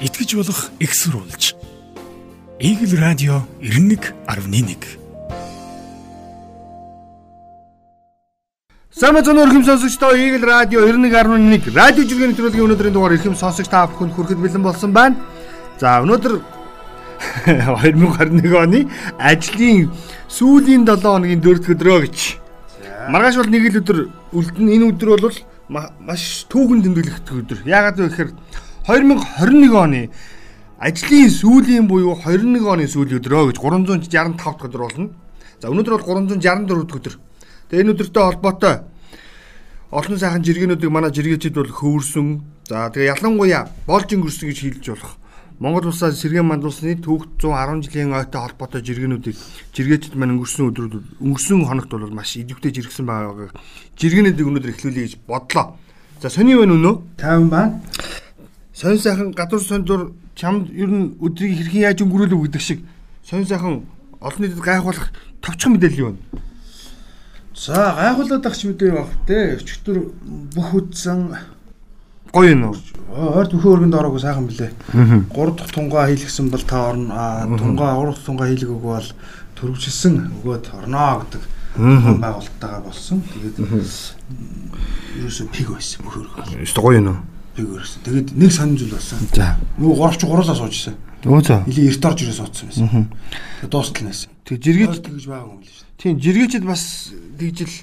итгэж болох экссурулж. Игэл радио 91.1 Самбай цонор ирхэм сонсогчдоо Игэл радио 91.1 радио жиргэний нэвтрүүлгийн өнөөдрийн дугаар ирхэм сонсогч та бүхэнд хүрэхэд бэлэн болсон байна. За өнөөдөр 2021 оны ажлын сүүлийн 7 хоногийн 4 дахь өдрөө гэж. Маргааш бол нэг л өдөр үлдэн энэ өдөр бол маш түүхэн тэмдэглэх өдөр. Яагаад вэ гэхээр 2021 оны ажлын сүүлийн буюу 21 оны сүүлийн өдрөө гэж 365 дахь өдөр болно. За өнөөдөр бол 364 дахь өдөр. Тэгээ энэ өдөртэй холбоотой олон сайхан жиргэнүүдийг манай жиргээчид бол хөвөрсөн. За тэгээ ялангуяа болж өнгөрсөн гэж хэлж болох. Монгол улсаас сэргээн мандуулсны түүх 110 жилийн ойтой холбоотой жиргэнүүдийг жиргээчид маань өнгөрсөн өдрүүд өнгөрсөн хоногт бол маш идэвхтэй жиргсэн байгааг жиргэнүүдийг өнөөдөр эхлүүлье гэж бодлоо. За сони байна үнөө? 50 байна. Сонь сайхан гадуур сондор чамд ер нь өдрийг хэрхэн яаж өнгөрүүлв гэдэг шиг сонь сайхан олон нийтэд гайхуулах товчхон мэдээлэл юу вэ? За гайхуулаад агч мэдээ баг те. Өчигдөр бүх үдсэн гоё юм уу? Ойр төхөө өргөнд ороогүй сайхан билээ. 3 дахь тунгаа хийлгсэн бол та орно. Тунгаа 3 дахь тунгаа хийлгээг бол төрөвчилсэн өгөөд орноо гэдэг байгууллагатайгаа болсон. Тэгээд ерөөсөө пиг байсан бүх өргөө. Өстө гоё юм Пиг өргөсөн. Тэгээд нэг сонин зүйл болсон. За. Нөгөө горовч гуруулаа суужсэн. Өө за. Илийн эрт орж ирээ суудсан байсан. Тэгээд дуустал нээсэн. Тэг жиргэж Тэгж байгаагүй юм л шүү. тийм жиргээчд бас тэгжил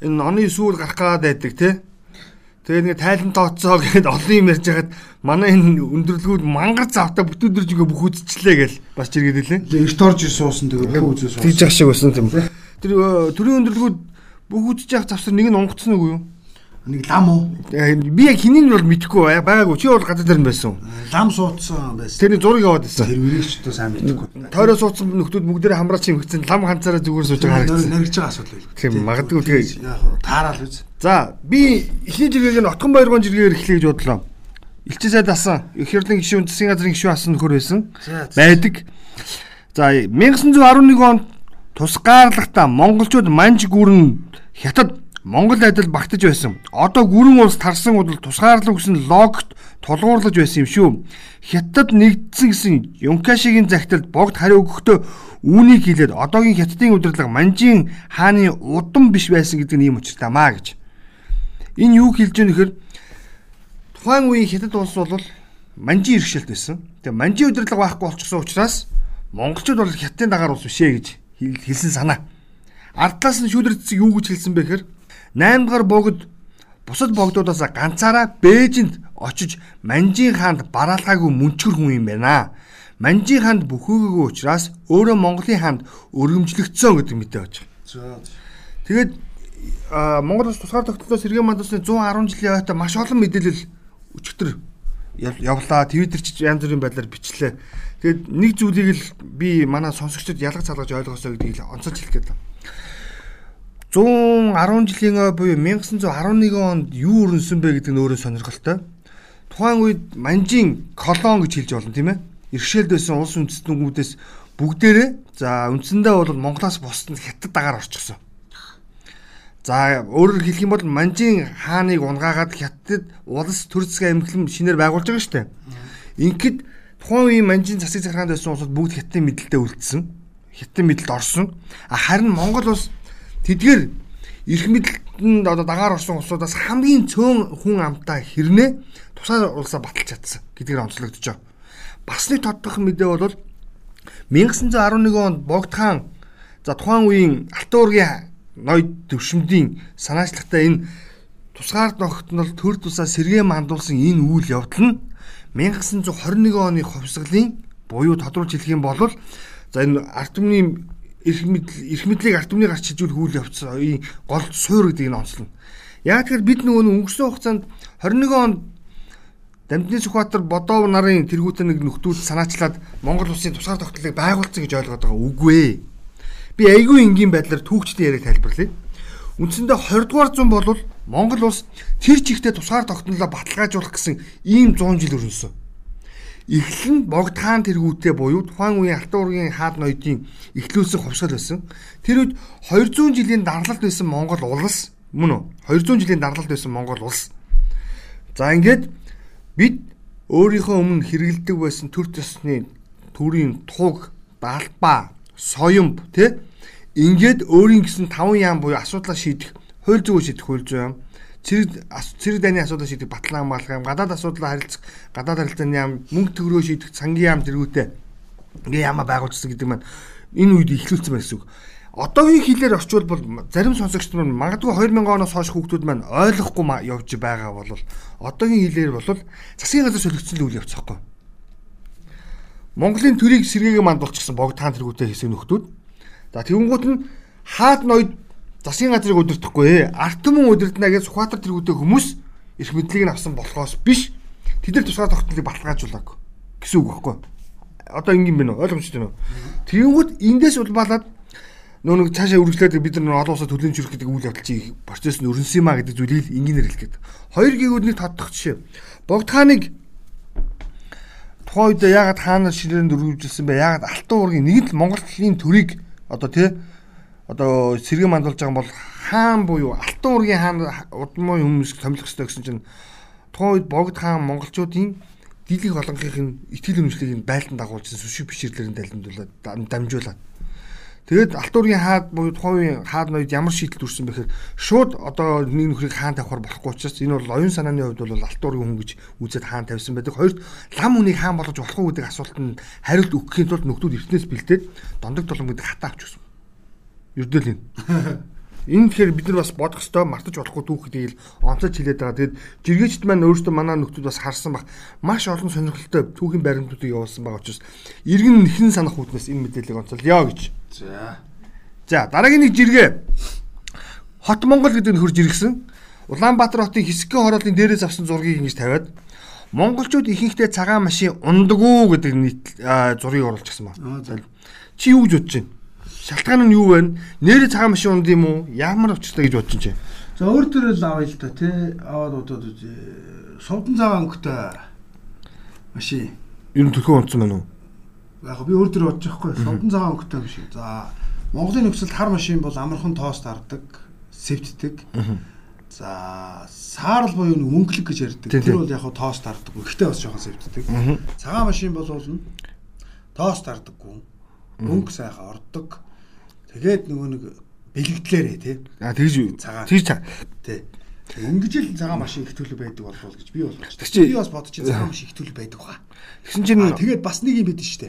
энэ оны сүүл гарах гад байдаг те. Тэгээд нэг тайлан тооцоо гэдээ олон юм ярьж хахад манай энэ өндөрлгүүд мангар завтаа бүтүүдэрж ингээ бүх үзчихлээ гэл бас жиргээд үлээ. Илийн эрт орж суусан тэгээд бүх үзээ суусан. Тэгж ах шиг байсан юм. Тэр э, төрийн өндөрлгүүд бүх явах завсар нэг нь онгоцсон уу юу? Нэг лам уу? Э, Би яг хинийн нь бол мэдэхгүй бай- байгаагүй. Чи бол газар дээр нь байсан. Лам суудсан байсан. Тэрний зураг яваад байсан. Тэр үрийг ч сайн мэдэхгүй. Тойроо суудсан нөхдүүд бүгдээрээ хамраач юм хөгцөн лам ганцаараа зүгээр сууж байгаа харагдсан. Нэрж байгаа асуудал байл. Тийм, магадгүй тэгээ- таараал үз. За би эхний жиргээг нь Отгон баяргон жиргээр эхлэе гэж бодлоо. Илчээ сайд асан. Их хэрлэн гишүүн засгийн газрын гишүүн асан нөхөр байсан. Байдаг. За 1911 онд тусгаарлахтаа монголчууд манж гүрэн хятад Монгол адил багтаж байсан. Одоо гүрэн улс тарсан удал тусгаарлах гэсэн логот тулгуурлаж байсан юм шүү. Хятад нэгдсэн гэсэн Юнкашигийн загталд богд хариу өгөхдөө үүнийг хэлээд одоогийн хятадын удирдлага манжийн хааны удам биш байсан гэдэг нь ийм учиртай маа гэж. Энэ юу хэлж байгаа нөхөр тухайн үеийн хятад улс бол манжийн иргэшэлт байсан. Тэгээ манжийн удирдлага байхгүй болчихсон учраас монголчууд бол хятадын дагаар улс бишээ гэж хэл- хэлсэн санаа. Ардлаас нь шүүдэрдсэг юу гэж хэлсэн бэ гэхээр 8 дахь богд бусад богдуудаас ганцаараа Бээжинд очиж Манжийн хаанд бараалгаагүй мөнчгөр хүн юм байна. Манжийн хаанд бүхөөгүй учраас өөрөө Монголын хаанд өргөмжлөгдсөн гэдэг мэдээ байж байгаа. Тэгээд Монгол улс тусгаар тогтнолоо сэргээн мандусны 110 жилийн ойтой маш олон мэдээлэл өчтөр яв- явлаа. Твиттер ч янз бүрийн байдлаар бичлээ. Тэгээд нэг зүйлийг л би манай сонсогчдод ялгаж салгаж ойлгосоо гэдгийг л онцолж хэлэх гээд байна. 110 жилийн ой буюу 1911 онд юу өрнсөн бэ гэдэг нь өөрөө сонирхолтой. Тухайн үед Манжин колон гэж хэлж болно тийм ээ. Иргэшээлд байсан улс үндэстнүүдээс бүгдээрээ за үндсэндээ бол Монголоос бусдад хятад дагаар орчихсон. За өөрөөр хэлэх юм бол Манжин хааныг унгаагаад хятад улс төр засгийн эмхлэн шинээр байгуулж байгаа шүү дээ. Ингээд тухайн үеийн Манжин засаг захиргаанд байсан улсууд бүгд хятадын мэдлэлтэд үлдсэн. Хятадын мэдлэлд орсон. А харин Монгол улс тэдгээр эрх мэдэлтэнд одоо дагаар орсон улсуудаас хамгийн цөөн хүн амтаа хэрнээ тусаа улсаа баталж чадсан гэдгээр онцлогдож байгаа. Бас нэг тодтох мэдээ бол 1911 онд Богд хаан за тухайн үеийн Алтан уургийн ноёд төвшмдийн санаачлагтай энэ тусгаар тогтнол төр тусаа сэргээ мандуулсан энэ үйл явдал нь 1921 оны хувьсгалын буюу тодруулж хэлэх юм бол за энэ арт түмний эрх мэдл эрх мэдлийг арт түмний гарч хижүүлэх үйл явц энэ гол суур гэдэг нь онцлно. Яг тэгэхээр бид нөгөө өнгөрсөн хугацаанд 21 онд Дамжны Сүхбаатар Бодов нарын тэргүүтэн нэг нөхдүүд санаачлаад Монгол улсын тусгаар тогтнолыг байгуулсан гэж ойлгоод байгаа үгүй. Би айгүй энгийн байдлаар түүхчдийн яриаг тайлбарлая. Үндсэндээ 20 дугаар зуун бол Монгол улс тэр чигтээ тусгаар тогтнолоо баталгаажуулах гэсэн ийм 100 жил өрнөсөн. Эхлэн Богд хаан тэргүүтээ буюу тухайн үеийн Алтан уургийн хаад ноёдын эхлүүлсэн хувьсгал байсан. Тэр үед 200 жилийн дарналт байсан Монгол улс мөн үү? 200 жилийн дарналт байсан Монгол улс. За ингээд бид өөрийнхөө өмнө хэрэгэлдэг байсан төр төсний төрийн туг, далбаа, соёмб тий ингээд өөрийн гэсэн таван яам буюу асуудлаа шийдэх, хууль зүйн шийдэх хууль зүйн цэрэг цэрэг дайны асуудлаа шийдэх батлан хамгаалах яам, гадаад асуудлаа харилцах, гадаад харилцааны яам, мөнгө төгрөгөө шийдэх сангийн яам зэргүүтээ ингээ яамаа байгуулчихсан гэдэг маань энэ үед ихлүүлсэн байсан үг. Одоогийн хэлээр орчуулбал зарим сонсогчид маань магадгүй 2000 оноос хойш хүүхдүүд маань ойлгохгүй явж байгаа бол одоогийн хэлээр бол засгийн газар солигдсон үйл явц байхгүй. Монголын төрийг сэргээгээ мандуулчихсан богд таан тэргүүтэй хэсэг нөхдүүд. За тэгэнгუут нь хаад ноёд засгийн газрыг удирдахгүй арт түмэн удирдана гэж Сүхбаатар тэргүүтэй хүмүүс эрх мэдлийг нь авсан болохоос биш тэд нар тусгай тогтнолыг баталгаажуулаагүй гэсэн үг байхгүй. Одоо ингэм бэ нөө ойлгомжтой нөө. Тэгэнгუут эндээс улбаалаад нөө нэг цаашаа үргэлжлээд бид нар олон улсад төлөөлж ирэх гэдэг үйл явдал чи процесс нь өрнсөн юм а гэдэг зүйлийг энгийнээр хэлгээд. Хоёр гэгүүдний тодтох жишээ. Богд хааныг тухайн үед яагаад хаана ширээнд өргөжүүлсэн бэ? Яагаад алтан уургийн нэг л Монголын төрийг одоо тий одоо сэргээ мандуулж байгаа бол хаан буюу алтан уургийн хаан удмын хүмүүс томилох хэрэгтэй гэсэн чинь тухайн үед богд хаан монголчуудын дийлэх олонхын итгэл үнэмшлийг байлдан дагуулжсэн сүшиг биширлэрийн далимдуулаад дамжуулаад Тэгээд Алтуургийн хаад буюу тухайн хаад ноёд ямар шийдэл төрсэн бэхээр шууд одоо нэг нөхрийг хаан тавихаар болохгүй учраас энэ бол оюун санааны хувьд бол Алтуургийн хүн гэж үзээд хаан тавьсан байдаг. Хоёрт лам үнийг хаан болгож болох уу гэдэг асуултанд хариулт өгөхийн тулд нөхдүүд эртнээс бэлдээд дондог толон гэдэг хатаа авч өгсөн. Ердөл энэ. Энэ тэгэхээр бид нар бас бодох ёстой мартаж болохгүй түүх гэдгийг онцож хэлээд байгаа. Тэгээд жиргээчд маань өөрсдөө манай нөхдүүд бас харсан баг. Маш олон сонирхолтой түүхийн баримтуудыг явуулсан байгаа учраас иргэн нэхэн санах үүднээс энэ мэдээллийг онцолё гэж. За. За дараагийн нэг жиргээ. Хот Монгол гэдэг нь хурж иргсэн. Улаанбаатар хотын хэсэгэн хорооллын дээрээс авсан зургийг ингэж тавиад монголчууд ихэнхдээ цагаан машин ундаггүй гэдэг нийт зургийг оруулчихсан ба. Чи юу гэж бодож байна? Шалтгаан нь юу вэ? Нэрээ цагаан машин унд юм уу? Ямар учиртай гэж бодож чинь? За өөр төрөл авъя л да тий. Аваад удаад үгүй. Сувдан цагаан өнгөтэй машин. Ер нь төлхөө унтсан байна уу? Яг би өөр төр бодож байхгүй. Сувдан цагаан өнгөтэй машин. За Монголын нөхцөлд хар машин бол амархан тоос тардаг, сэвддэг. За саарл буюу мөнгөлөг гэж ярьдаг. Тэр бол яг тоос тардаг. Ихтэй бас жоохон сэвддэг. Цагаан машин бол тоос тардаггүй. Мөнгө сайхан ордог Тэгээд нөгөө нэг бэлэгдлээрээ тий. А тэгж цагаан. Тэгж цаг. Тий. Ингэж л цагаан машин их төлөв байдаг болов гэж би бол бодож. Тэг чи би бас бодож цагаан машин их төлөв байдаг хаа. Тэгсэн чинь тэгээд бас нэг юм байдэн штэ.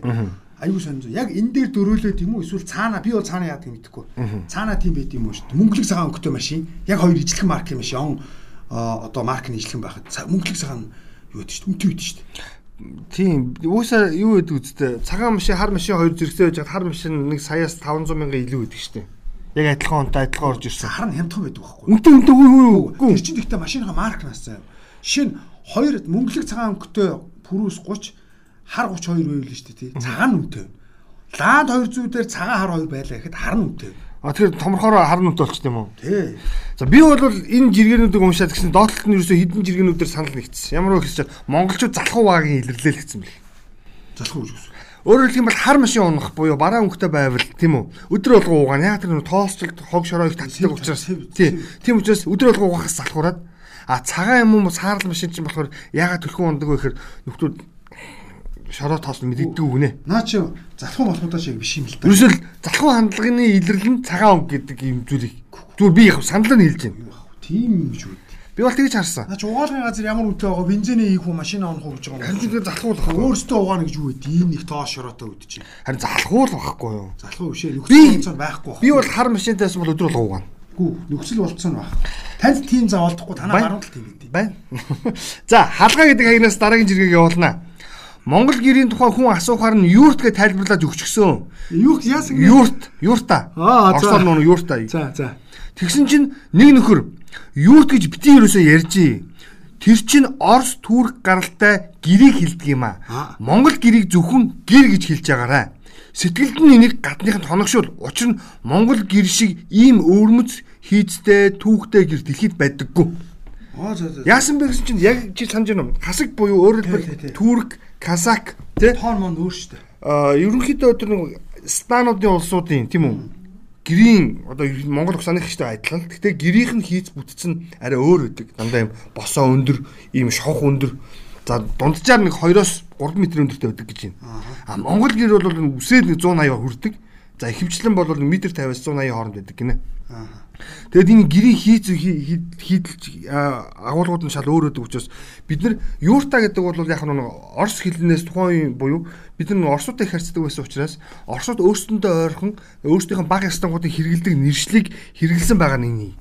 Аюу сонь. Яг энэ дээр дөрөөлөөд юм уу эсвэл цаана би бол цаана яадаг юм мэдэхгүй. Цаана тийм байд юм уу штэ. Мөнгөлөг цагаан өнгөтэй машин. Яг хоёр ижлэх маркийн машин. Одоо маркны ижлэх байхад мөнгөлөг цагаан юу гэдэг штэ. Үнтэй байдаг штэ. Тийм. Уусаа юу гэдэг үстэй. Цагаан машин, хар машин хоёр зэрэгцээ байж хар машин нэг саяас 500 мянган илүү шүү дээ. Яг адилхан онтой адилхан орж ирсэн. Хар нь хямдхан байдаг байхгүй. Үнтэй үнтэй үгүй үгүй. Тэр чинь гэхдээ машиныхаа марк насаа. Жишээ нь хоёр мөнгөлөг цагаан өнгөтэй пүрүүс 30 хар 32 байвал шүү дээ тий. Цагаан үнэтэй. Ланд 200 дээр цагаан хар хоёр байлаа гэхэд хар нь үнэтэй. А тэгэхээр томорхороо хар нүт болчих юм уу? Тий. За би бол энэ жиргэнүүдийг уншаад гэсэн доотлолт нь ерөөсөө хідэн жиргэнүүдээр санал нэгдсэн. Ямар вэ гэхээр монголчууд залхуу ваагийн илэрлэл гэсэн бэл. Залхуу гэж. Өөрөөр хэлэх юм бол хар машин унах буюу бараа өнгөтэй байвал тийм үү? Өдөр болгоо угаана. Яг тэр тоосчлт хог шороо их татдаг учраас тий. Тийм учраас өдөр болгоо угаахаас залхуураад а цагаан юм уу саарл машин чинь болохоор ягаад төлхөн ундаг вэ гэхээр нөхдүүд шороо тоос мэддэг үгнэ. Наа чи залхуу болохудаа шиг биш юм л да. Ерөөсөл залхуу хандлагын илэрлэл нь цагаан өнгө гэдэг юм зүйлийг зүгээр би яг санал нь хэлж байна. Тийм юм шүү дээ. Би бол тэгж харсан. Наа чи угаалгын газар ямар үнэтэй байгаа бензиний хийх үү машин авах уу гэж байгаа юм. Харин зүгээр залхуулах. Өөрөөсөө угаана гэж юу вэ? Ийм нэг тоос шороотой үүд чинь. Харин залхуул байхгүй юу? Залхуу биш ээ. Нөхцөл байхгүй. Би бол хар машинтайс бол өдөр болго угаана. Гүү нөхцөл болцсон байх. Танд тийм заавалдахгүй танаа гаруун л тийм гэдэг. Байна. За хаалгаа гэдэг хаягнаас дараагийн жиргэг явуулнаа. Монгол гэрийн тухай хүн асуухаар нь юурт гэж тайлбарлаж өгчихсөн. Юурт яасан гэ? Юурт, юурта. Аа, за. Орсоор нөө юурта. За, за. Тэгсэн чинь нэг нөхөр юурт гэж бити ерөөсөө ярьжээ. Тэр чинь Орос Турк гаралтай гэрийг хилдэг юм аа. Монгол гэрийг зөвхөн гэр гэж хэлж байгаарай. Сэтгэлд нь энийг гадныханд хоногшуул. Учир нь Монгол гэр шиг ийм өвөрмөц хийцтэй түүхтэй гэр дэлхийд байдаггүй. Аа за за. Яасан бэ гэсэн чинь яг чи санаж байна уу? Хасаг буюу хэлбэл Турк Казак тий тоон мон өөр шүү дээ. Аа ерөнхийдөө тэр нэг стануудын улсуудын тийм үү? Гэрийн одоо Монгол усаных ихтэй адилхан. Гэхдээ гэрийнх нь хийц бүтцэн арай өөр үүдэг. Дандаа юм босоо өндөр, ийм шовх өндөр. За дунджаар нэг 2-оос 3 м өндөртэй байдаг гэж байна. А Монгол гэр бол үсээд нэг 180 хүрдэг. За ихэвчлэн бол 1 м 50-аас 180 хооронд байдаг гинэ. Тэгэд энэ гэрийн хийц хийдэлж агуулгууд нь шал өөр өдөг учраас бид нар юурта гэдэг бол яг нэг орс хэлнээс тухайн үеийн буюу бид нар орсуудтай харьцдаг байсан учраас орсууд өөрсдөндөө ойрхон өөрсдийнх нь баг ястангуудыг хэрэгэлдэг нэршлиг хэрэгэлсэн байгаа энэ.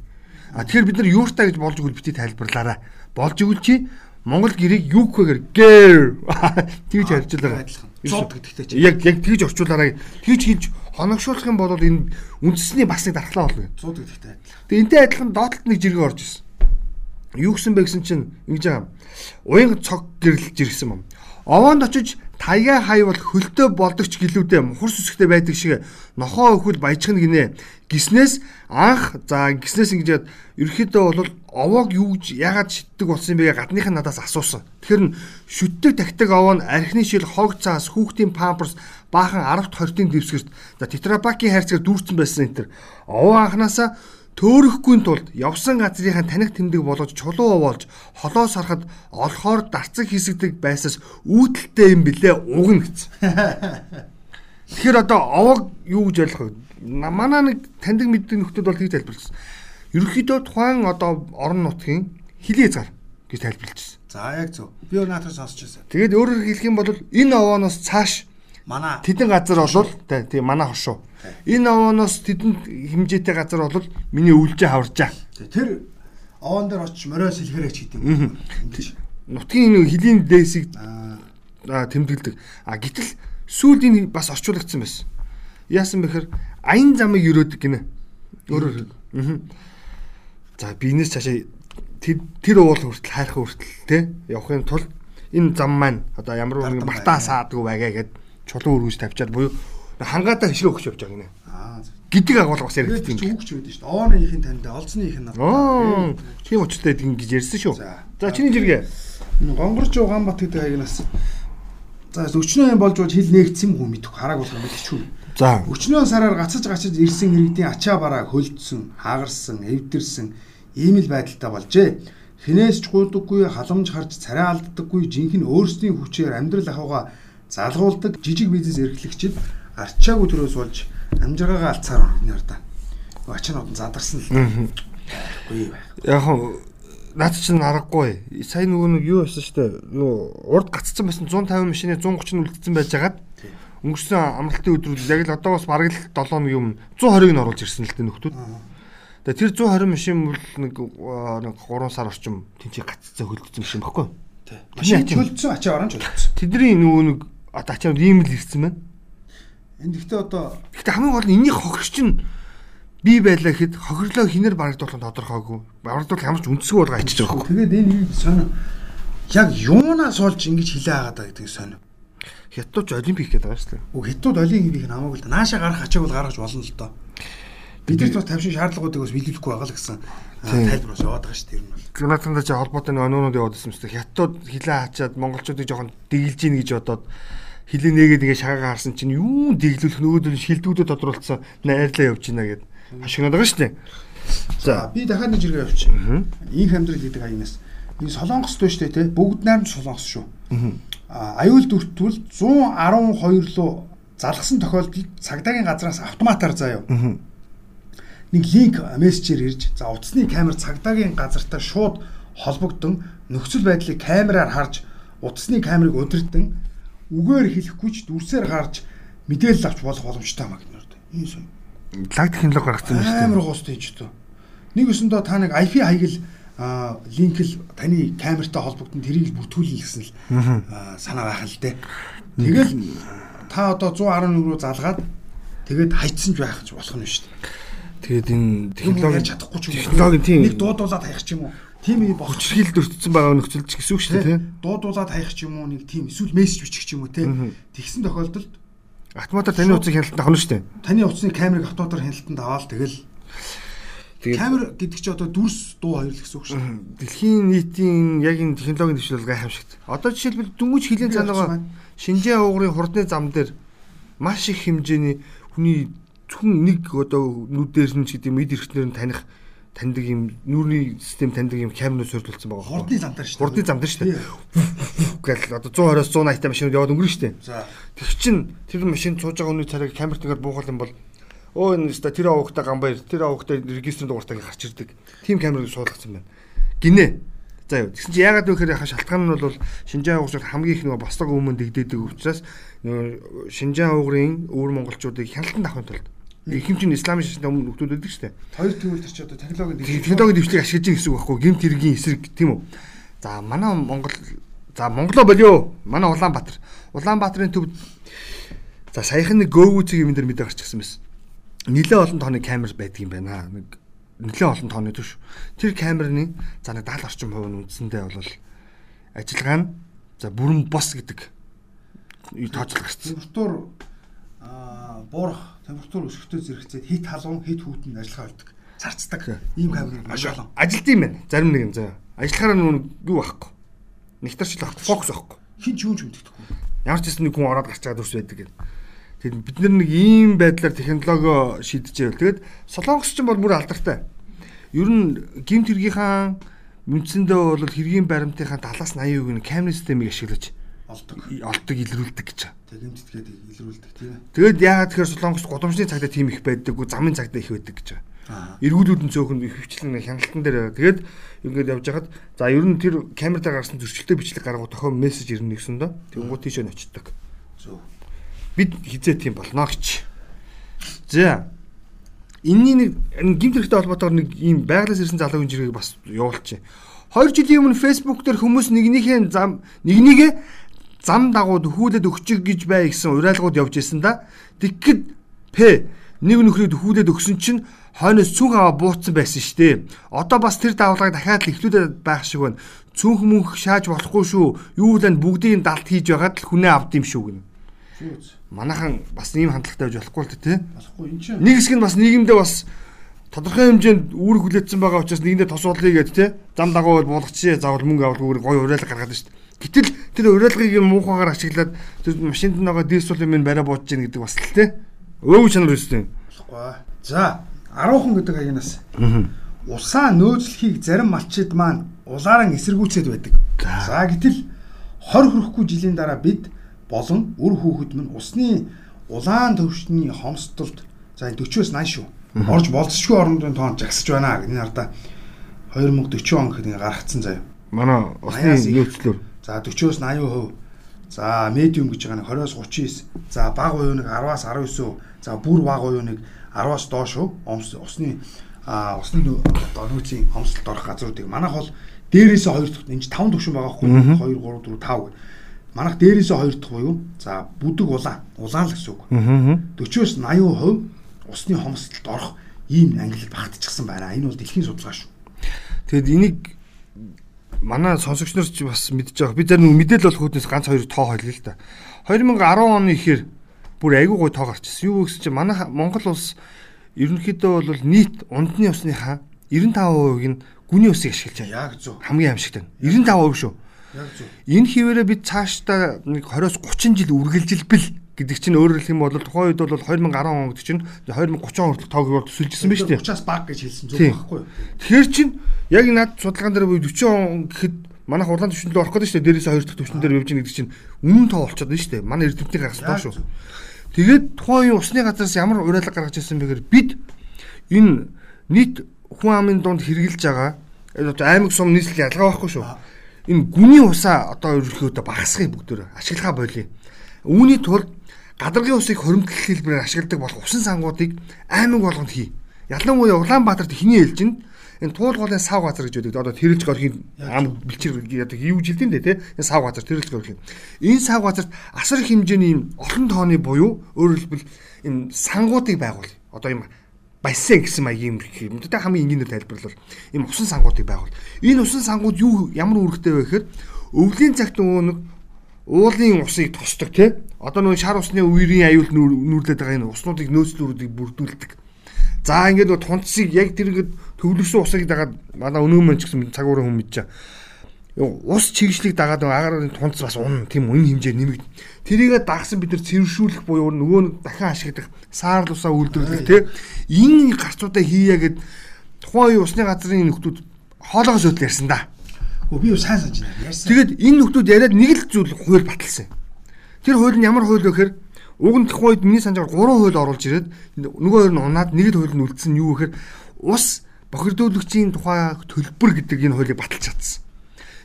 А тэгэхээр бид нар юурта гэж болж өгвөл бити тайлбарлаарай. Болж өгвөл чи Монгол гэрийг юу гэхээр гэр тэгж харьцуулаарай. Зод гэдэгтэй чи. Яг яг тэгж орчуулаарай. Тэгж хийж хоногшуулах юм бол энэ үндэсний бас нэг дархлаа болно. Зод гэдэгтэй адилхан. Тэгээ энтэй адилхан доотлолт нэг жиргээ орж ирсэн. Юу гэсэн бэ гэсэн чинь ингэж байгаа. Уян цог гэрлж ирсэн юм. Овоонд очиж таяа хайвал хөлтөө болдогч гэлүүдээ мухар сүсгтэй байдаг шиг нохоо өхөл баяжхна гинэ. Гиснээс анх за гиснээс ингэж ерөөхдөө бол овоог юу гэж ягаад шиддэг болсон юм бэ гадных нь надаас асуусан. Тэгэхээр шүтдэг тагтаг овоо нь архины шил хог цаас хүүхдийн памперс баахан 10-т 20-ын дэвсгэрт за тетрапакийн хайрцгаар дүүрсэн байсан энэ төр. Овоо анханасаа төөрөхгүй тулд явсан газрынхаа таних тэмдэг болгож чулуу овоолж холоо сарахад олохоор дарцаг хийсгдэг байсаас үүдэлтэй юм блэ угна гэсэн. Тэгэхээр одоо овоог юу гэж ойлгох вэ? Манай нэг таньдаг мэддэг нөхдүүд бол хийж тайлбарласан. Ерөнхийдөө тухайн одоо орон нутгийн хилээ зар гэж тайлбарлажсэн. За яг зөв. Би өнөөдөр сонсч байсан. Тэгээд өөрөөр хэлэх юм бол энэ овооноос цааш Манай Тэдэн газар бол тийм манай хошуу. Энэ овооноос тэдэн хэмжээтэй газар бол миний үлжээ хаварчаа. тэр овоон дээр очиж мориос хэлгэрэй ч гэдэг. Нутгийн нэг хилийн дээсийг тэмдэглэдэг. А гэтэл сүүлд энэ бас орчуулагдсан байсан. Яасан бэхэр аян замыг өрөөдөг гинэ. Өөрөөр. За биенээс цаашаа тэр уул хүртэл хайрах хүртэл те явахын тулд энэ зам маань одоо ямар нэгэн бартаа саадгүй байгаа гэд чулуун өргөж тавьчаад буюу хангаатаа хишрээ өгч явж байгаа гинэ. Аа. Гэдэг агуулга бас чи юм. үгч байдаг шүү дээ. Овооны ихэнх танд, олзны ихэнх надад. Аа, тийм учиртай ингэж ярьсан шүү. За. Чиний жиргээ. Гонгорч Угаанбат гэдэг хаягнаас За өчнөө юм болж болж хил нээгдсэн юм хөө мэдэх хараг болох мэдчихв. За. Өчнөө сараар гацаж гацаж ирсэн иргэдийн ачаа бараа хөлдсөн, хагарсан, эвдэрсэн ийм л байдалтай болжээ. Хинээс ч гуйдаггүй, халамж харж царай алддаггүй, жинхэнэ өөрсдийн хүчээр амьдрал ахуйгаа залгуулдаг жижиг бизнес эрхлэгчид арчаагүй төрөөс болж амжиргаагаа алцаар нэрдэ. Ачаанууд нь задарсан л. Үгүй байх. Яг хөө наад чинь аргагүй. Сая нөгөө нэг юу байсан шүү дээ. Нөгөө урд гацсан байсан 150 машины 130 нь үлдсэн байж хагаад өнгөрсөн амралтын өдрүүд яг л одоо бас бараг л 7 нэг юм 120-ыг нь оруулж ирсэн л дээ нөхдүүд. Тэгээ тэр 120 машин бол нэг нэг 3 сар орчим тэнцээ гаццаа хөлдсөн машин баггүй. Машин чөлдсөн ачаа оранж болчихсон. Тэдний нөгөө нэг одоо ачаа ийм л ирсэн байна. Энд гэхдээ одоо Гэхдээ хамгийн гол нь энэний хохирч нь би байлаа гэхэд хохирлоо хинээр барагдуулах нь тодорхойгүй. Барагдвал ямарч үндсгүй болго ачиж байгаа хөө. тэгээд энэ юу сонио яг юунаас олж ингэж хилээ агаад байгаа гэдэг сонио. Хятадч олимпик гэдэг байгаа шүү дээ. Үг хятад их намаагүй л да. Наашаа гарах ачааг бол гаргаж болно л доо. Бидэрт бас тавшин шаардлагуудыг бас биелүүлэхгүй байгаа л гэсэн тайлбар бас яваад байгаа шүү дээ ер нь бол. Jonathan-тай чи холбоотой өнөөнүүд яваад ирсэн мэт. Хятад хилээ хачаад монголчуудыг жоохон дэглэж ийн гэж бодоод хилээ нээгээд ингээ шагаа харсан чинь юу дэглүүлэх нөгөөдөл шилдэгүүдэд тодруулсан найрлаа явж гинэ гэд хашигнаад байгаа шүү дээ. За би дахиад нэг жиргээ явуучих. Инх амьдрал гэдэг аянаас энэ солонгос дөө штэ те бүгд найрамд солонгос шүү. А аюул дүртвэл 112 руу залгсан тохиолдолд цагдаагийн газраас автоматар заяа. Нэг линк мессежээр ирж за утасны камер цагдаагийн газартай шууд холбогдсон нөхцөл байдлыг камераар харж утасны камерыг удирдан үгээр хэлэхгүй ч дүрсээр гарч мэдээлэл авч болох боломжтой маа гэнэ. Энэ сонь. Лаг технологи гаргацсан байна шүү Амар дээ. гоостой ч тоо. Нэг өсөндөө та нэг IP хаягл линкл таны камертай холбогдсон тэрийг бүртгүүлнэ гэсэн л аа, санаа байх л дээ. Тэгэл та одоо 111 руу залгаад тэгээд хайцсан ч байх ч болох нь шүү дээ. Тэгээд энэ технологи чадахгүй ч юм уу. технологи тийм Нэг дуудуулаад хаях ч юм уу. Тим юм бохч хүчрхийлд өртсөн байгаа нөхцөлч гэсэн үг шүү дээ. тийм. дуудуулаад хаях ч юм уу нэг тим эсвэл мессеж бичих ч юм уу те. Тэгсэн тохиолдолд Автоматар таны утсыг хяналтанд авах нь шүү дээ. таны утасны камерыг автоматар хяналтанд аваад тэгэл Тэгээд камер гэдэг чи одоо дүрс дуу хоёр л гэсэн үг шүү. Дэлхийн нийтийн яг энэ технологийн дэвшил гайхамшигт. Одоо жишээлбэл дөнгөж хилийн цаанаага Шинжээ уугрын хурдны зам дээр маш их хэмжээний хүний зөвхөн нэг одоо нүдээр нь ч гэдэг юм эд эрхтнэр нь таних таньдаг юм нүүрний систем таньдаг юм камерын суурьдулсан байгаа. Хурдны замдаар шүү. Хурдны замдаар шүү. Гэл одоо 120-оос 180 та машинууд яваад өнгөрнө шүү. Тэг чин тэр машин цууж байгаа хүний царайг камертайгаар буухал юм бол өө энэ өста тэр авахта гамбаяр тэр авахта регистрийн дугаартай гарч ирдэг. Тим камерыг суулгацсан байна. Гинэ. За юу. Тэгсэн чи яагаад вэ гэхээр яхаа шалтгаан нь бол Шинжаан угсрал хамгийн их нөгөө бослог өмнө дэгдээдэг учраас нөгөө Шинжаан угрын өвөр монголчуудыг хяналтанд авахын тулд их хэмжээний исламын шашны өмнө нөхдүүд байдаг шүү дээ. Хоёр тэгвэл тэр чи одоо технологийн Технологийн дэвшлиг ашиглаж байгаа гэсэн үг байхгүй гимт хэргийн эсрэг тийм үү. За манай Монгол за Монголоо болио. Манай Улаанбаатар. Улаанбаатарын төв за саяхан нэг гөөвүүцэг юм дээр мэдээ гарч ирсэн байсан. Нилээ олон тооны камер байдаг юм байна. Нэг нэлээ олон тооны төш. Тэр камерны за нэг 70 орчим хувь нь үндсэндээ бол ажиллагаа нь за бүрэн бос гэдэг тооцол температур аа буурах, температур өсөхтэй зэрэгцээд хит халуун, хит хүүтэн ажиллагаа болдог. Царцдаг. Ийм камер маш олон. Ажилт юм байна. Зарим нэг юм заа. Ажиллахаараа нүг юу байхгүй. Нэгтарчл байхгүй. Фокус байхгүй. Хин ч юун ч мэддэхгүй. Ямар ч гэсэн нэг хүн ороод гарч байгаа дүрс байдаг гэдэг. Тэгэхээр бид нар нэг ийм байдлаар технологи шийдэж байвал тэгээд солонгос ч бол бүр алдартай. Ер нь гимт хэргийнхаа үндсэндээ бол хэргийн баримтынхаа 70-80% нь камерын системийг ашиглаж Олдог. олдог илрүүлдэг гэж. Тэгэмт тэгээд илрүүлдэг тийм ээ. Тэгээд яагаад тэгэхээр солонгос гудамжны цагтаа тийм их байдаг, замын цагтаа их байдаг гэж. Эргүүлүүд нь цөөхөн их хвчлэн хяналтан дээр тэгээд ингээд явж хахад за ер нь тэр камертаа гаргасан зөрчилтэй бичлэг гаргуу тохиом мессеж ирнэ гэсэн доо. Тэнгуут тийшээ нь очдог. Зөв. бид хизээ тийм болно гэж. За. Энийний нэг гимт хэрэгтэй холбоотойгоор нэг ийм байгалаас ирсэн залуугийн жиргэг бас явуулчих. 2 жилийн өмнө Facebook дээр хүмүүс нэгнийхээ зам нэгнийгээ зам дагууд хүүлээд өгчих гэж бай гэсэн уриалгууд явж исэн да. Тэгэхэд П нэг нөхрийг хүүлээд өгсөн чинь хойноос цүнх аваа бууцсан байсан шүү дээ. Одоо бас тэр давлагыг дахиад л ихлүүдэд байх шиг байна. Цүнх мөнх шааж болохгүй шүү. Юу л энэ бүгдийг далд хийж байгаад л хүнээ авд юм шүү гэнэ. Манайхан бас ийм хандлагатай байж болохгүй л тий. Болохгүй энэ чинь Нэг хэсэг нь бас нийгэмдээ бас тодорхой хэмжээнд үүрэг хүлээсэн байгаа учраас нэгэндээ тосуулъя гэдэг тий. Зам дагуу бол буулгачих заавал мөнгө авалгүй гоё уриалга гаргаад шүү дээ. Гэтэл тэр уриалгыг юм муухагаар ашиглаад тэр машинд байгаа дээсвол юм барай буудж гин гэдэг бас л тий. Өөв чанар өссөн. болохгүй. За 10хан гэдэг хаягнаас. Усаа нөөцлөхийг зарим малчид маань улааран эсэргүүцээд байдаг. За гэтэл 20 хүрэхгүй жилийн дараа бид болон үр хүүхэд минь усны улаан төвшний хомсдолд за энэ 40-оос 80 шүү. Орж болцсохгүй орондын тоонд жагсаж байна энэ хардаа 2040 он гэхэд ингээ гаргацсан заяа. Манай усны нөөцлөөр За 40-оос 80%. За медиум гэж байгаа нь 20-оос 39. За бага уу нэг 10-аас 19. За бүр бага уу нэг 10-аас доош. Омс усны а усны одоо нөөцийн хомсолд орох газруудыг манайх бол дээрээсээ 2 дахь энэ 5 төвшин байгаа хгүй 2 3 4 5 гэ. Манайх дээрээсээ 2 дахь буюу за бүдэг улаан улаан л гэсэн үг. 40-оос 80% усны хомсдолд орох ийм англи багтчихсан байна. Энэ бол дэлхийн судалгаа шүү. Тэгэд энийг манай сонсогч нар ч бас мэдж байгаа. Би зарим нэг мэдээлэл болох хүнээс ганц хоёр тоо хойлоо л да. 2010 оны ихээр бүр айгүй гой тоо гарчихсан. Юу гэсэн чинь манай Монгол улс ерөнхийдөө бол нийт ундны усныхаа 95%-ийг нь гүний усыг ашиглаж байна. Яг зөв. Хамгийн аимшигтай. 95% шүү. Яг зөв. Энэ хിവэрэ бид цаашдаа нэг 20-оос 30 жил үргэлжилбэл гэдэг чинь өөрөөр хэлэх юм бол тухайн үед бол 2010 он гэдэг чинь 2030 он хүртэл тоог төсөлжсэн биз дээ. 30-аас баг гэж хэлсэн Тийм. байхгүй юу? Тэгэхээр чинь яг над судалгаан дээр буй 40 он гэхэд манайх улаан төвшөнд орох гэдэг шүү дээ. Дээрээс хоёр дахь төвшин дээр явж байгаа гэдэг чинь үнэн тоо болчиход байна шүү дээ. Манай эрдэмтний гаргас тоо шүү. Тэгээд тухайн үеийн усны газраас ямар уриалга гаргаж ирсэн бэгээр бид энэ нийт хүн амын дунд хэрглэж байгаа аймаг сум нийслэл ялгаа байхгүй шүү. Энэ гүний усаа одоо ерөнхийдөө багасгахыг бүгдээр ашиглахаа болиё. Үүний тулд гадаргын усыг хоримтлох хэлбэрээр ашигладаг болох усан сангуудыг аймаг болгонд хий. Ялангуяа Улаанбаатарт ихний ээлжинд энэ туулгуулын сав газар гэж байдаг. Одоо тэрэлж горхийн ам бэлчээр яадаг юу жилдэн дээ тий. Энэ сав газар тэрэлж горхийн. Энэ сав газарт асар их хэмжээний олон тооны буюу өөрөөр хэлбэл энэ сангуудыг байгуул. Одоо юм бассейн гэсэн маягийн юм. Тэ хамгийн энгийнээр тайлбарлал ийм усан сангуудыг байгуул. Энэ усан сангууд юу ямар үүрэгтэй вэ гэхээр өвлийн цагт нөгөө нэг уулын усыг тосдог тий. Одоо нөгөө шар усны үерийн аюул нүүрлээд байгаа энэ уснуудыг нөөцлөрүүдийг бүрдүүлдэг. За ингээд нөгөө тунцыг яг тэр ингээд төвлөрсөн усыг дагаад манай өнөө мөн ч гэсэн цаг уурын хүн мэдчихэ. Ус чигшлийг дагаад агарын тунц бас унна тийм үнэ хэмжээ нэмэгд. Тэрийгэ дагсан бид нар цэвэршүүлэх буюу нөгөө дахин ашиглах саарл усаа үйлдвэрлэх тий. Энэ гарцуудаа хийя гэд тухайн үеийн усны газрын нөхдүүд хоолоогоос өөдөл ярьсан да. Өө би юу сайн санаж байна. Тэгээд энэ нөхдүүд яриад нэг л зүйл хууль баталсан. Тэр хууль нь ямар хууль вэ гэхээр уг нь тухайн үед миний санджаар 3 хууль оруулж ирээд нөгөө хоёр нь унаад нэг хууль нь үлдсэн юу гэхээр ус бохирдуулагчийн тухай төлбөр гэдэг энэ хуулийг баталж чадсан.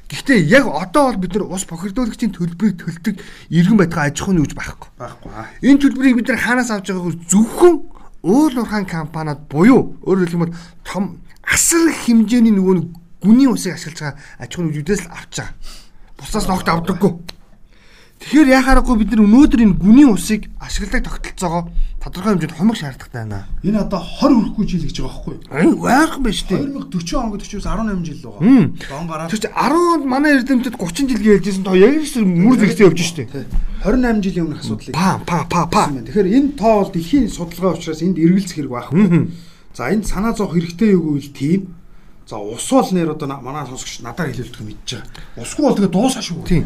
Гэхдээ яг одоо бол бид нар ус бохирдуулагчийн төлбөрийг төлдөг иргэн байтгаа аж ахуйн үүж байхгүй. Байхгүй. Энэ төлбөрийг бид нар хаанаас авч байгааг зөвхөн уул уурхайн компаниуд буюу өөрөөр хэлбэл том асар хэмжээний нөгөө гүний усыг ашиглаж байгаа аж ахуйн үүргүүдээс л авч байгаа. Бусдаас нь огт авдаггүй. Тэгэхээр яхаарахгүй бид нар өнөөдөр энэ гүний усыг ашигладаг тогтолцоогоо тодорхой хэмжээнд хумх шаардлагатай байна. Энэ одоо 20 хүрхгүй жил гэж байгаа байхгүй юу? Аа байрхан байна шүү дээ. 2040 онд 40-оос 18 жил байгаа. Мм. Дон гараад Тэр чинь 10 онд манай эрдэмтэд 30 жил гэлжсэн тоо яг л мөр зэрэгтэй явж шүү дээ. 28 жилийн өмнөх асуудлыг Па па па па. Тэгэхээр энэ тоо бол дэлхийн судалгаа учраас энд эргэлзэх хэрэг байхгүй. За энд санаа зовх хэрэгтэй юу гэвэл тийм. За ус бол нэр одоо на- манай сонсогч надаар хэлүүлдэг юм мэдж байгаа. Усгүй бол тэгээ дуусаа шүү. Тийм.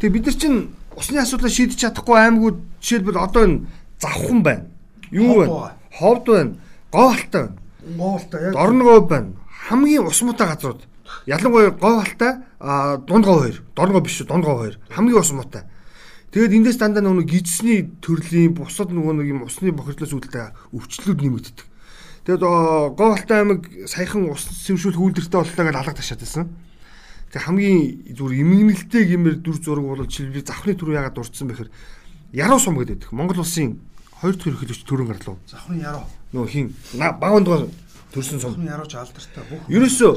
Тэгээ бид нар чинь усны асуудлыг шийдэж чадахгүй аймагуд жишээлбэл одоо энэ завхан байна. Юу байна? Ховд байна. Говалтай байна. Монголда яг Дорногов байна. Хамгийн ус муутай газрууд. Ялангуяа говалтай дундгов хоёр. Дорногов биш дундгов хоёр. Хамгийн ус муутай. Тэгээд эндээс дандаа нөгөө гидсний төрлийн бусад нөгөө нэг юм усны бохирдлоос үүдэлтэй өвчлүүд нэмэгддэг. Тэгээд говалтай аймаг саяхан ус сэвшүүл хүүлдэртэй боллоо гэж алга ташаад байсан. Тэг хамгийн зүгээр эмгэнэлтэй гэмээр дүр зураг бол жишээлбэл завхны төрөө ягаад дурдсан бэхэр яруу сум гэдэг. Монгол улсын хоёр дахь ерөнхийлөгч төрөн гарлуу. завхны яруу. Нөгөө хин багвандгаа төрсэн сум. Завхны ярууч алдартай бүх. Ерөөсөө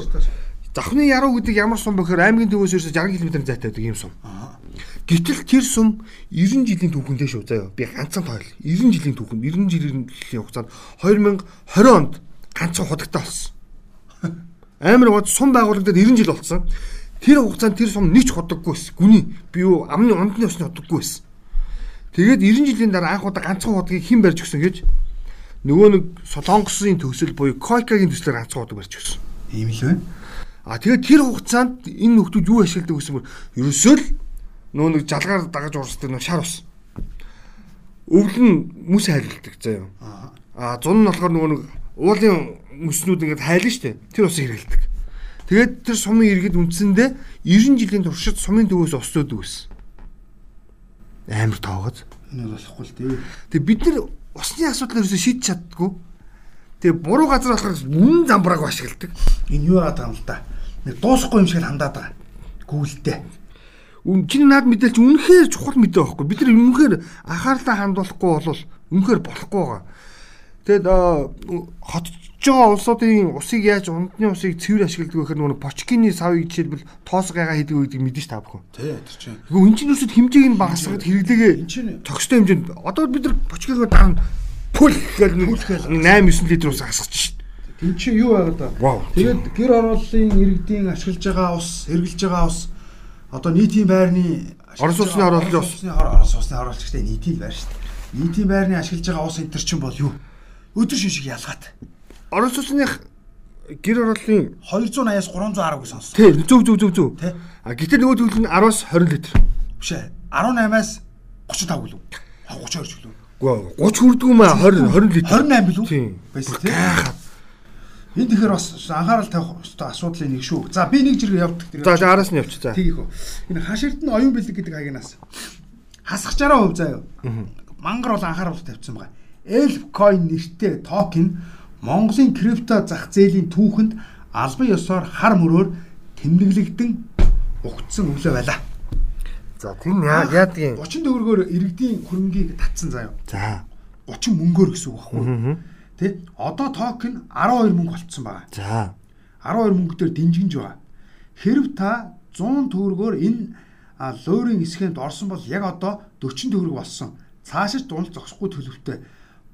завхны яруу гэдэг ямар сум бэхээр аймгийн төвөөс ерөөсөө 60 км зайтай байдаг юм сум. Гэтэл тэр сум 90 жилийн түүхэндээ шүү заяа. Би ганцхан тойл. 90 жилийн түүхэнд 90 жилийн хугацаанд 2020 онд ганцхан худагтай болсон. Амар гол сум байгуулагдаад 90 жил болсон. Тэр хугацаанд тэр сум нэг ч худаггүй байсан. Гүний би юу амны ондны усны худаггүй байсан. Тэгээд 90 жилийн дараа анх удаа ганцхан худгийг хэн барьж өгсөн гэж нөгөө нэг солонгосын төсөл буюу койкагийн төслөөр ганцхан худаг барьж өгсөн. Ийм л байна. А тэгээд тэр хугацаанд энэ нөхдүүд юу ашигладаг гэсэн мөр ерөөсөө л нөө нэг жалгаар дагаж урсдаг нөө шар ус. Өвөл нь мүс хайлтдаг заяа. Аа. Зун нь болохоор нөгөө нэг уулын мөснүүд ингээд хайлна штэ. Тэр усыг хэрэгэлдэг. Тэгээд тэр сумын иргэд үндсэндээ 90 жилийн туршид сумын төвөөс зөөдөг байсан. Амар тоогоц. Энэ бол болохгүй л дээ. Тэгээ бид нар усны асуудал ерөөсөө шийдэж чаддгүй. Тэгээ буруу газар болохоор үнэн замбрааг ашигладаг. Энэ юу яагаад юм л да. Нэг дуусахгүй юм шиг хандаад байгаа. Гүйлтэй. Үн чиний наад мэдээлч үнэхээр чухал мэдээ байхгүй. Бид нар үнэхээр анхаарлаа хандуулахгүй бол үнэхээр болохгүй байгаа. Тэгэд хотж байгаа улсуудын усыг яаж ундны усыг цэвэр ашигладаг гэхээр нөгөө почкины савыг жишээлбэл тоосгайгаа хийдэг үедийг мэдэн ш та бүхэн. Тэ тэр чинь. Тэгвэл энэ чинь үсэд хэмжээг нь багасгахад хэрэглээгээ Энд чинь- тогттой хэмжээнд одоо бид нар почкигаа даан пүл гэж нэг 8 9 литр ус асгаж шít. Тин чи юу байгаад ба? Вау. Тэгээд гэр орооллын иргэдийн ашиглаж байгаа ус, хэрглэж байгаа ус одоо нийтийн байрны Орос улсны оруулалтын ус. Орос улсны оруулалтчтай нийтийн байр дээ. Нийтийн байрны ашиглаж байгаа ус энэ төр чинь бол юу? Өдөр шин шиг ялгаатай. Орос улсных гэр орооллын 280-аас 310 гэж сонссон. тий зөв зөв зөв зөв. Тий. А гэтэл нөгөө төлөв нь 10-аас 20 литр. Биш ээ. 18-аас 35 гэлүү. 32 гэлүү. Гэхдээ 30 хүрдэг юм аа 20 20 литр. 28 билүү? Тийм. Байсан тий. Гайхаад. Энэ тэгэхээр бас анхаарал тавих ёстой асуудлын нэг шүү. За би нэг зэрэг явдаг. За за араас нь явчих за. Тгийх үү. Энэ хаширт нь оюун бэлэг гэдэг агнаас. Хасгачаараа хөв заяа. Мангар бол анхаарал тавьсан байгаа. Elfcoin нэртэй токен Монголын крипто зах зээлийн түүхэнд албан ёсоор хар мөрөөр тэмдэглэгдэн угтсан өглөө байлаа. За тийм яа яадгийн. 30 төгрөгөөр иргэдийн хөрөнгийг татсан заяа. За. 30 мөнгөөр гэсэн үг байхгүй. Тэ? Одоо токен 12 мөнгө болцсон байгаа. За. 12 мөнгө дээр динжигнж байгаа. Хэрв та 100 төгрөгөөр энэ лойрын эсхэнд орсон бол яг одоо 40 төгрөг болсон. Цаашиж дунд зогсохгүй төлөвтэй.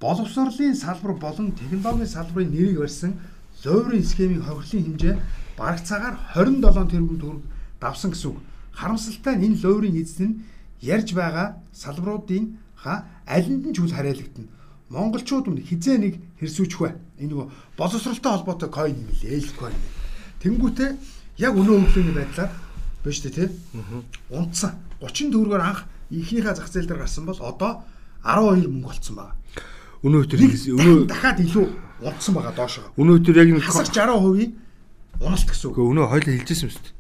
Боловсролын салбар болон технологийн салбарын нэрийг барьсан лойрын схемийн хохирлын хэмжээ бараг цагаар 27 тэрбум төгрөг давсан гэсэн үг. Харамсалтай нь энэ лойрын эзэн нь ярьж байгаа салбаруудын ха алинд нь ч үл хараалагдана. Монголчууд өмнө хизээ нэг хэрсүүчих вэ? Энэ нөгөө боловсролтой холбоотой coin юм лээ, эл coin. Тэнгүүтээ яг өнөө өглөөний байдлаар биш үү те? Унтсан. 30 төгрөгөөр анх ихнийхээ зах зээл дээр гарсан бол одоо 12 мөнгө болцсон байна. Өнөө өдөр өнөө дахиад илүү унтсан байгаа доошоо. өнөө өдөр яг нэг Хасах 60% уналт гэсэн үг. Гэхдээ өнөө хоёлоо хэлжсэн юм шүү дээ.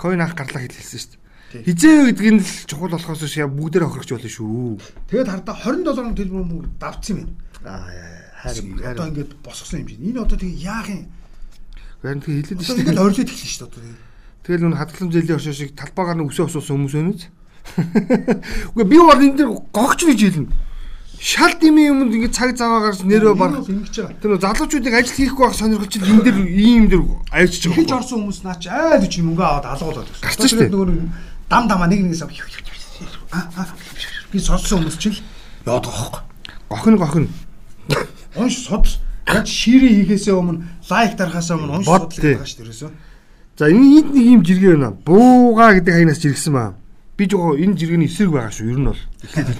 Coin анх гарлаа хэлсэн шүү дээ. Хизээ гэдэг нь л чухал болохоос яа бүгдээр хохирч болно шүү. Тэгээд хардаа 20 долларын төлбөр мөнгө давцсан юм Аа байна. харин Одоо ингээд босгосон юм чинь. Энэ одоо тэгээ яах юм? харин тэг хэлээд Одоо шүү дээ. орилоод эхэлсэн шүү дээ одоо. Тэгэл нүн хадгалан зэлийн оршоо шиг талбаагаар нь өсөө осоосон хүмүүс байна үз. Үгүй би бол энэ дэр гогч гэж хэлнэ. Шал дими юмд ингэ цаг заваа гарч нэрөө байгаа. Тэр нөө залуучуудыг ажил хийхгүй байх сонирхол чинь энэ дэр ийм дэр Ихэж байгаа. орсон хүмүүс наа чи айл үчи мөнгө аваад алгуулад байна. Гарч штэ. нөгөө нэг дам дамаа нэг нэгээс би сонссон хүмүүс чинь л яад байгаа хөөхгүй. Гохин гохин. Унш судал яг ширээ хийхээсээ өмнө лайк дарахаасаа өмнө унш судал шүү дээ ерөөсөө. За энэ энд нэг ийм жиргээ байна. Бууга гэдэг хаягнаас жиргсэн баа. Би жоо энэ жиргэний эсрэг байгаа шүү. Ер нь бол.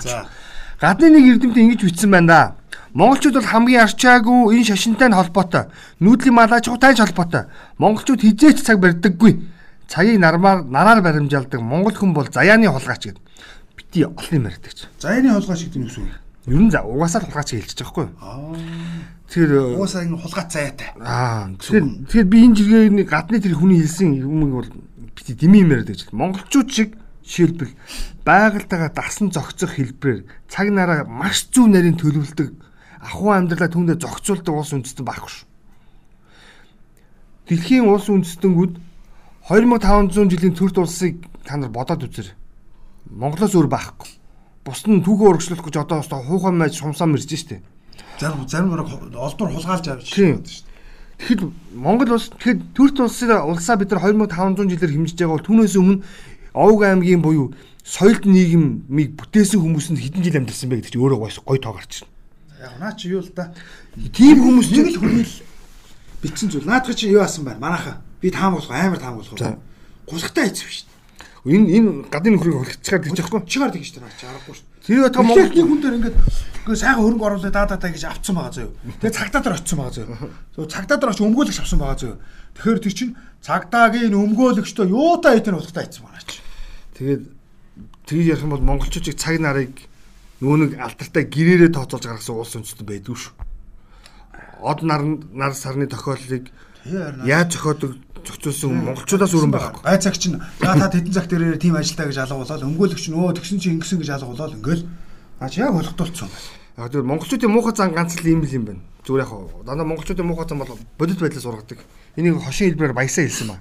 За. Гадны нэг эрдэмтэн ингэж бичсэн байна. Монголчууд бол хамгийн арчаагүй энэ шашинтай нь холбоотой. Нүүдлийн малаачгуутай ч холбоотой. Монголчууд хизээч цаг барьдаггүй. Цагийг нармаар нараар баримжаалдаг монгол хүн бол заяаны хулгайч гэд. Бити олон юм ярьдаг ч. Заяаны холгоо шиг юм шүү. Ер нь за угаасаа л хулгайч хэлчихэж байгаа юу? Аа. Тэгэхээр Уусаа энэ хулгайц заяатай. аа тэгэхээр тэгэхээр би энэ жиргээний гадны тэр хүний хэлсэн юм бол бити дими юм ярьдаг ч. Монголчууд шиг жишээлбэл байгальтайгаа дасан зохицох хэлбэрээр цаг нараа маш зөв нарийн төлөвлөдөг ахуй амьдралаа түүндээ зохицуулдаг улс үндэстэн байхгүй шүү. Дэлхийн улс үндэстэнгүүд 2500 жилийн төрд улсыг та нар бодоод үзэр. Монголоос өөр байхгүй. Бус нь түүхөө урагшлуулах гэж одоо өстой хуухай байж сумсаа мэрж штэ. Зарим зарим нэг олдвор хулгайлж авч байна дээ. Тэгэхэд Монгол улс тэгэхэд төрт улсыг улсаа бид нар 2500 жилээр хэмжиж байгаа бол түүнээс өмнө Овг аймгийн буюу соёлт нийгмийг бүтээсэн хүмүүс нь хэдэн жил амьдсан бэ гэдэг чинь өөрөө гой тоо гарч байна. Яг наа чи юу л да. Тийм хүмүүс чинь л хүний л бичсэн зүйл. Наадах чи юу асан байна? Манайха. Би таам болох амар таам болох. За. Гусахтай хийсэн шүү дээ. энэ энэ гадны нөхрийг хөлчихээр гэж яахгүй. Чигээр тэгж тэр чи аргагүй шүү. Тэр та Монгол Монгол нэг хүн дээр ингээд үгүй сайхан хөрөнгө оруулаад даа даа гэж авцсан байгаа зөө. Тэгээ цагдаа дээр очсон байгаа зөө. Зөв цагдаа дээр очиж өмгөөлөгч авсан байгаа зөө. Тэгэхээр тэр чинь цагдаагийн өмгөөлөгчдөө юутай хэдэн утгатай хийсэн байгаа чи. тэгээд тэгж ярих юм бол монголчуудыг цаг нарыг нөө нэг алдартай гэрээрээ тооцоолж гаргасан улс үндэстэн байдгүй шүү. Од нар нар сарны тохиолдлыг яаж зохиодог зохицуулсан монголчуудаас өрөн байхгүй. Гай цаг чинь за та тэдэн цаг дээр тийм ажилтаа гэж алгуулаад өмгөөлөгч нөө тэгсэн чинь ингэсэн гэж алгуулаад ингээл аа чи яг болготолцсон байна. Яг тэр монголчуудын муухай зан ганц л ийм л юм байна. Зүгээр яг дандаа монголчуудын муухай зан бол бодит байдлаас ургадаг. Энийг хошин хэлбэрээр баясаа хэлсэн ба.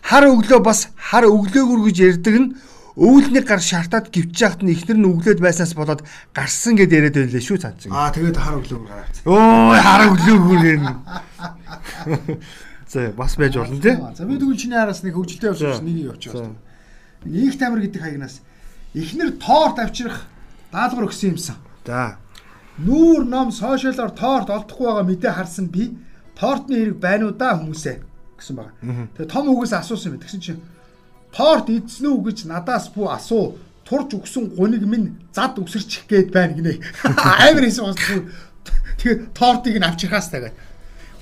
Хар өглөө бас хар өглөөгөр гэж ярьдаг нь өвөлний гар шартаад гівч яхад нь ихнэр нь өглөөд байснаас болоод гарсан гэд яриад байлээ шүү цаан чинь. Аа тэгээд хар өглөө гараа. Өө хар өглөөгөр гэн. За бас байж болно тий. За би тэгвэл чиний араас нэг хөвгөлтэй За. явуулсан нэг байна. Нэг тамир гэдэг хаягнаас эхнэр торт авчрах даалгавар өгсөн юмсан. За. Нүүр ном сошиалоор торт олдохгүй байгаа мэдээ харсан би тортны хэрэг байна уу да хүмүүсээ гэсэн байгаа. Тэгээ том үгээс асуусан юм. Тэгсэн чинь торт идсэн үү гэж надаас бүү асуу. Турж өгсөн гуниг минь зад өсөрчих гээд байна гинэ. Амар хийсэн байна. Тэгээ тортыг нь авчирхаас тагаад.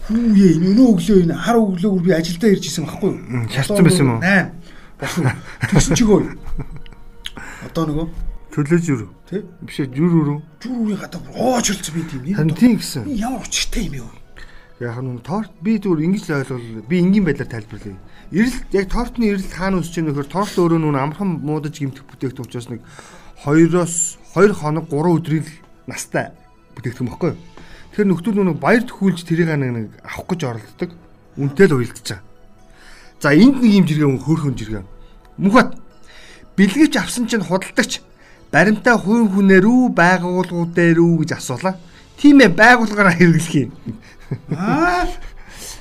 Хүүе энэ өнөө өглөө энэ хар өглөөгөр би ажилдаа ирж исэн байхгүй юу? шалтсан байсан юм уу? 8. Болсон. Тэгсэн чигөө. Одоо нөгөө Төлөөж юу? тий Биш ээ зүр өрөө. зүрүүний гадаа оочулц би тийм Харин юм. тийм гэсэн. Ямар учиртай юм бэ? Яг нь торт би зүгээр ингэж л ойлгол би энгийн байдлаар тайлбарлая. Эрэл яг тортны эрэл хаана үсэж байгаа нөхөр торт өөрөө нүн амархан муудаж гимтэх бүтээгдэхүүн учраас нэг 2-оос 2 хоног 3 өдрийн л настай бүтээгдэхүүн баггүй. юу? Тэгэхээр нөхдөл нүн баяр төхүүлж тэрийг нэг авах гэж оролддог. Үнтэй л байгаа. За энд нэг юм жиргээ хөөхөн жиргээ. Мөнхбат бэлгэж авсан чинь худалдагч баримтаа хувь хүнээр үү байгууллагууд дээр үү гэж асуулаа. Тийм ээ байгууллагаараа хэрэглэх юм. Аа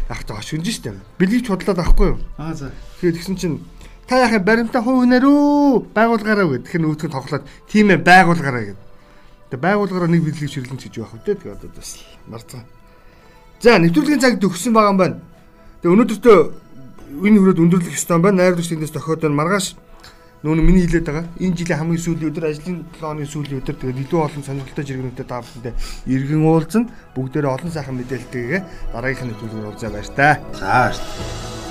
Ах та шүнж штэ. Бэлгийч худлаад авахгүй юу? аа за. Тэгэхээр тэгсэн чинь та яхаа баримтаа хувь хүнээр үү байгуулгаараа гэд. Тэгэхээр нүүтгэн тоглоод тийм ээ байгуулгаараа гэд. Тэгээ байгуулгаараа нэг бэлгийг ширлэн гэж яах вэ? Тэгээ одоо бас марцгаа. За нэвтрүүлгийн цаг төгссөн байгаа юм байна. Тэгээ өнөөдөртөө энэ хүрээд өндөрлөх ёстой юм байна. Найруулагч тэндээс тохиод байна. Маргааш нүүн миний хэлээд байгаа. Энэ жилийн хамгийн сүүлийн өдөр ажлын 7 оны сүүлийн өдөр тэгээд илүү олон сонирхолтой жиргэнүүдэд та бүхэндээ иргэн уулзна. Бүгдээрээ олон сайхан мэдээлэлтэйгээ дараагийнх нь нэвтрүүлгээр уулзаа баяр таа. За.